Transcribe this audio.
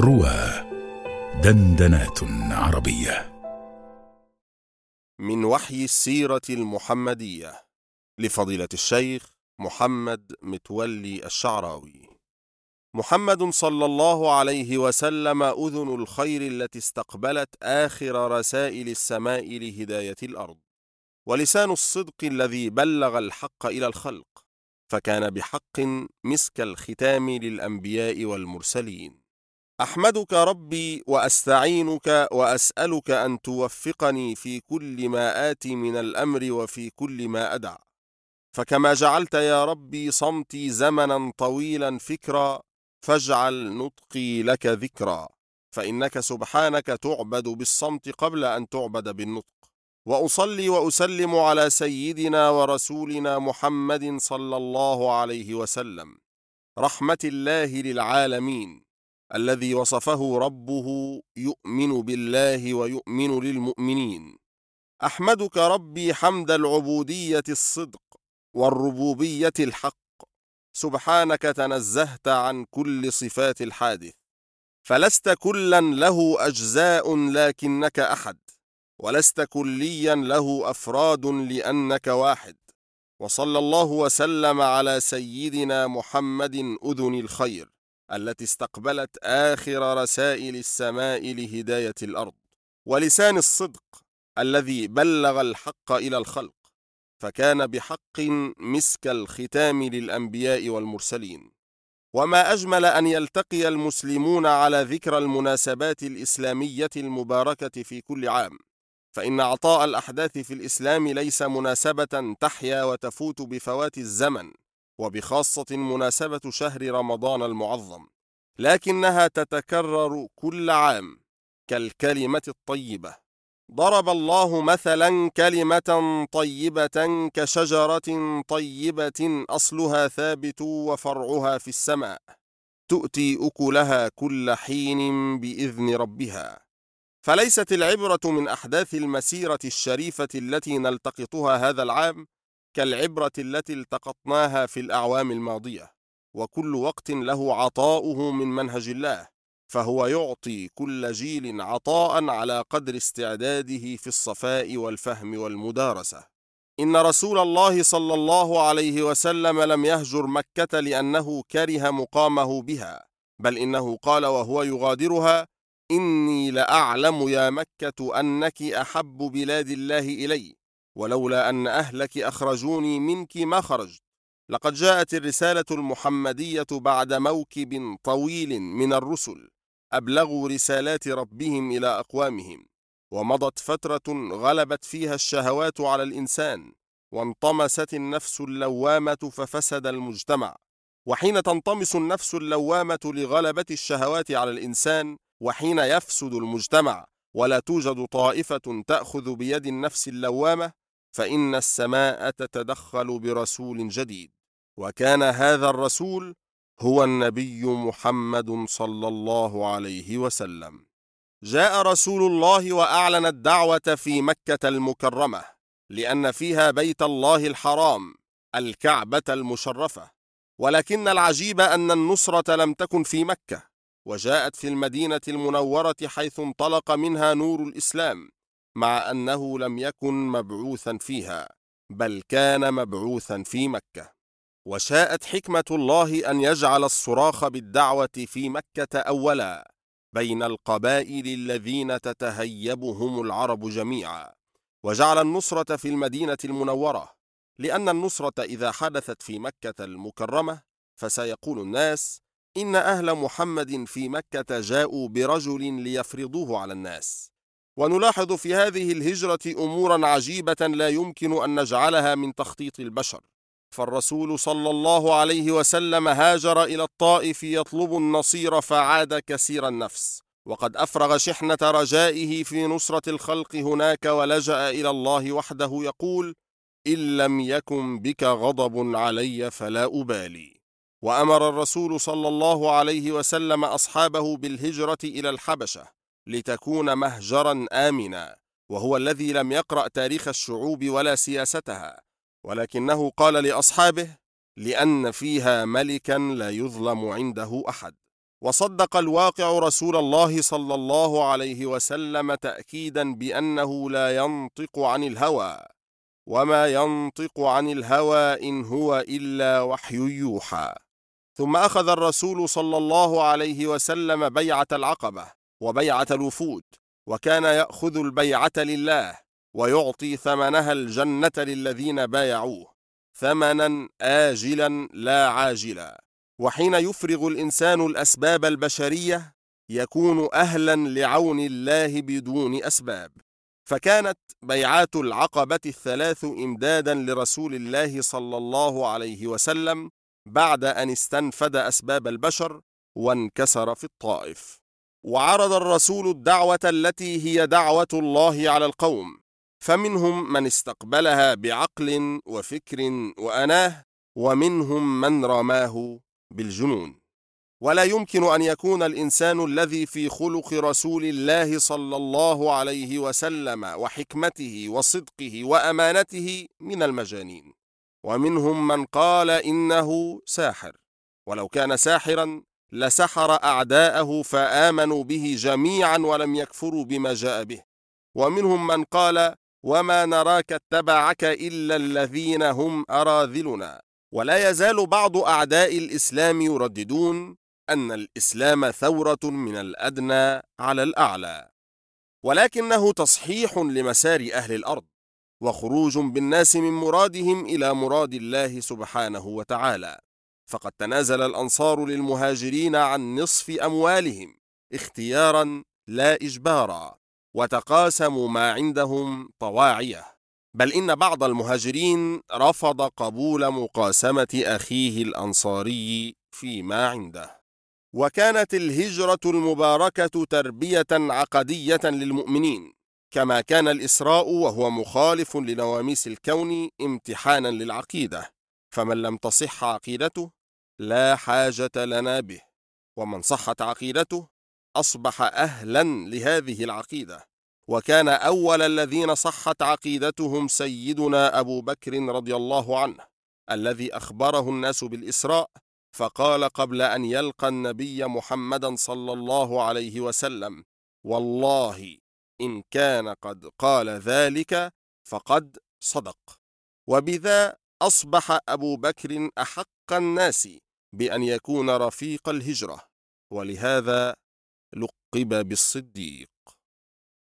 روى دندنات عربية. من وحي السيرة المحمدية لفضيلة الشيخ محمد متولي الشعراوي. محمد صلى الله عليه وسلم أذن الخير التي استقبلت آخر رسائل السماء لهداية الأرض. ولسان الصدق الذي بلغ الحق إلى الخلق فكان بحق مسك الختام للأنبياء والمرسلين. أحمدك ربي وأستعينك وأسألك أن توفقني في كل ما آتي من الأمر وفي كل ما أدع. فكما جعلت يا ربي صمتي زمنا طويلا فكرا فاجعل نطقي لك ذكرا. فإنك سبحانك تعبد بالصمت قبل أن تعبد بالنطق. وأصلي وأسلم على سيدنا ورسولنا محمد صلى الله عليه وسلم. رحمة الله للعالمين. الذي وصفه ربه يؤمن بالله ويؤمن للمؤمنين. أحمدك ربي حمد العبودية الصدق والربوبية الحق. سبحانك تنزهت عن كل صفات الحادث. فلست كلا له أجزاء لكنك أحد ولست كليا له أفراد لأنك واحد. وصلى الله وسلم على سيدنا محمد أذن الخير. التي استقبلت آخر رسائل السماء لهداية الأرض ولسان الصدق الذي بلغ الحق إلى الخلق فكان بحق مسك الختام للأنبياء والمرسلين. وما أجمل أن يلتقي المسلمون على ذكرى المناسبات الإسلامية المباركة في كل عام فإن عطاء الأحداث في الإسلام ليس مناسبة تحيا وتفوت بفوات الزمن. وبخاصة مناسبة شهر رمضان المعظم لكنها تتكرر كل عام كالكلمة الطيبة. ضرب الله مثلا كلمة طيبة كشجرة طيبة أصلها ثابت وفرعها في السماء تؤتي أكلها كل حين بإذن ربها. فليست العبرة من أحداث المسيرة الشريفة التي نلتقطها هذا العام كالعبرة التي التقطناها في الأعوام الماضية وكل وقت له عطاؤه من منهج الله فهو يعطي كل جيل عطاء على قدر استعداده في الصفاء والفهم والمدارسة. إن رسول الله صلى الله عليه وسلم لم يهجر مكة لأنه كره مقامه بها بل إنه قال وهو يغادرها إني لأعلم يا مكة أنك أحب بلاد الله إلي ولولا أن أهلك أخرجوني منك ما خرجت. لقد جاءت الرسالة المحمدية بعد موكب طويل من الرسل أبلغوا رسالات ربهم إلى أقوامهم ومضت فترة غلبت فيها الشهوات على الإنسان وانطمست النفس اللوامة ففسد المجتمع. وحين تنطمس النفس اللوامة لغلبة الشهوات على الإنسان وحين يفسد المجتمع ولا توجد طائفة تأخذ بيد النفس اللوامة فإن السماء تتدخل برسول جديد وكان هذا الرسول هو النبي محمد صلى الله عليه وسلم. جاء رسول الله وأعلن الدعوة في مكة المكرمة لأن فيها بيت الله الحرام الكعبة المشرفة. ولكن العجيب أن النصرة لم تكن في مكة وجاءت في المدينة المنورة حيث انطلق منها نور الإسلام. مع أنه لم يكن مبعوثا فيها بل كان مبعوثا في مكة. وشاءت حكمة الله أن يجعل الصراخ بالدعوة في مكة أولا بين القبائل الذين تتهيبهم العرب جميعا. وجعل النصرة في المدينة المنورة لأن النصرة إذا حدثت في مكة المكرمة فسيقول الناس إن أهل محمد في مكة جاءوا برجل ليفرضوه على الناس ونلاحظ في هذه الهجرة أمورا عجيبة لا يمكن أن نجعلها من تخطيط البشر. فالرسول صلى الله عليه وسلم هاجر إلى الطائف يطلب النصير فعاد كثير النفس. وقد أفرغ شحنة رجائه في نصرة الخلق هناك ولجأ إلى الله وحده يقول إن لم يكن بك غضب علي فلا أبالي. وأمر الرسول صلى الله عليه وسلم أصحابه بالهجرة إلى الحبشة. لتكون مهجرا امنا وهو الذي لم يقرأ تاريخ الشعوب ولا سياستها. ولكنه قال لأصحابه لأن فيها ملكا لا يظلم عنده أحد. وصدق الواقع رسول الله صلى الله عليه وسلم تأكيدا بأنه لا ينطق عن الهوى. وما ينطق عن الهوى إن هو إلا وحي يوحى. ثم أخذ الرسول صلى الله عليه وسلم بيعة العقبة. وبيعة الوفود وكان يأخذ البيعة لله ويعطي ثمنها الجنة للذين بايعوه ثمنا آجلا لا عاجلا. وحين يفرغ الإنسان الأسباب البشرية يكون أهلا لعون الله بدون أسباب. فكانت بيعات العقبة الثلاث إمدادا لرسول الله صلى الله عليه وسلم بعد أن استنفد أسباب البشر وانكسر في الطائف. وعرض الرسول الدعوة التي هي دعوة الله على القوم فمنهم من استقبلها بعقل وفكر وأناه ومنهم من رماه بالجنون. ولا يمكن أن يكون الإنسان الذي في خلق رسول الله صلى الله عليه وسلم وحكمته وصدقه وأمانته من المجانين. ومنهم من قال إنه ساحر ولو كان ساحرا لسحر أعداءه فآمنوا به جميعا ولم يكفروا بما جاء به. ومنهم من قال وما نراك اتبعك إلا الذين هم أراذلنا. ولا يزال بعض أعداء الإسلام يرددون أن الإسلام ثورة من الأدنى على الأعلى. ولكنه تصحيح لمسار أهل الأرض وخروج بالناس من مرادهم إلى مراد الله سبحانه وتعالى. فقد تنازل الأنصار للمهاجرين عن نصف أموالهم اختيارا لا إجبارا وتقاسموا ما عندهم طواعية. بل إن بعض المهاجرين رفض قبول مقاسمة أخيه الأنصاري فيما عنده. وكانت الهجرة المباركة تربية عقدية للمؤمنين كما كان الإسراء وهو مخالف لنواميس الكون امتحانا للعقيدة. فمن لم تصح عقيدته لا حاجة لنا به ومن صحت عقيدته أصبح أهلا لهذه العقيدة. وكان أول الذين صحت عقيدتهم سيدنا أبو بكر رضي الله عنه الذي أخبره الناس بالإسراء فقال قبل أن يلقى النبي محمدا صلى الله عليه وسلم والله إن كان قد قال ذلك فقد صدق. وبذا أصبح أبو بكر أحق الناس بأن يكون رفيق الهجرة ولهذا لقب بالصديق.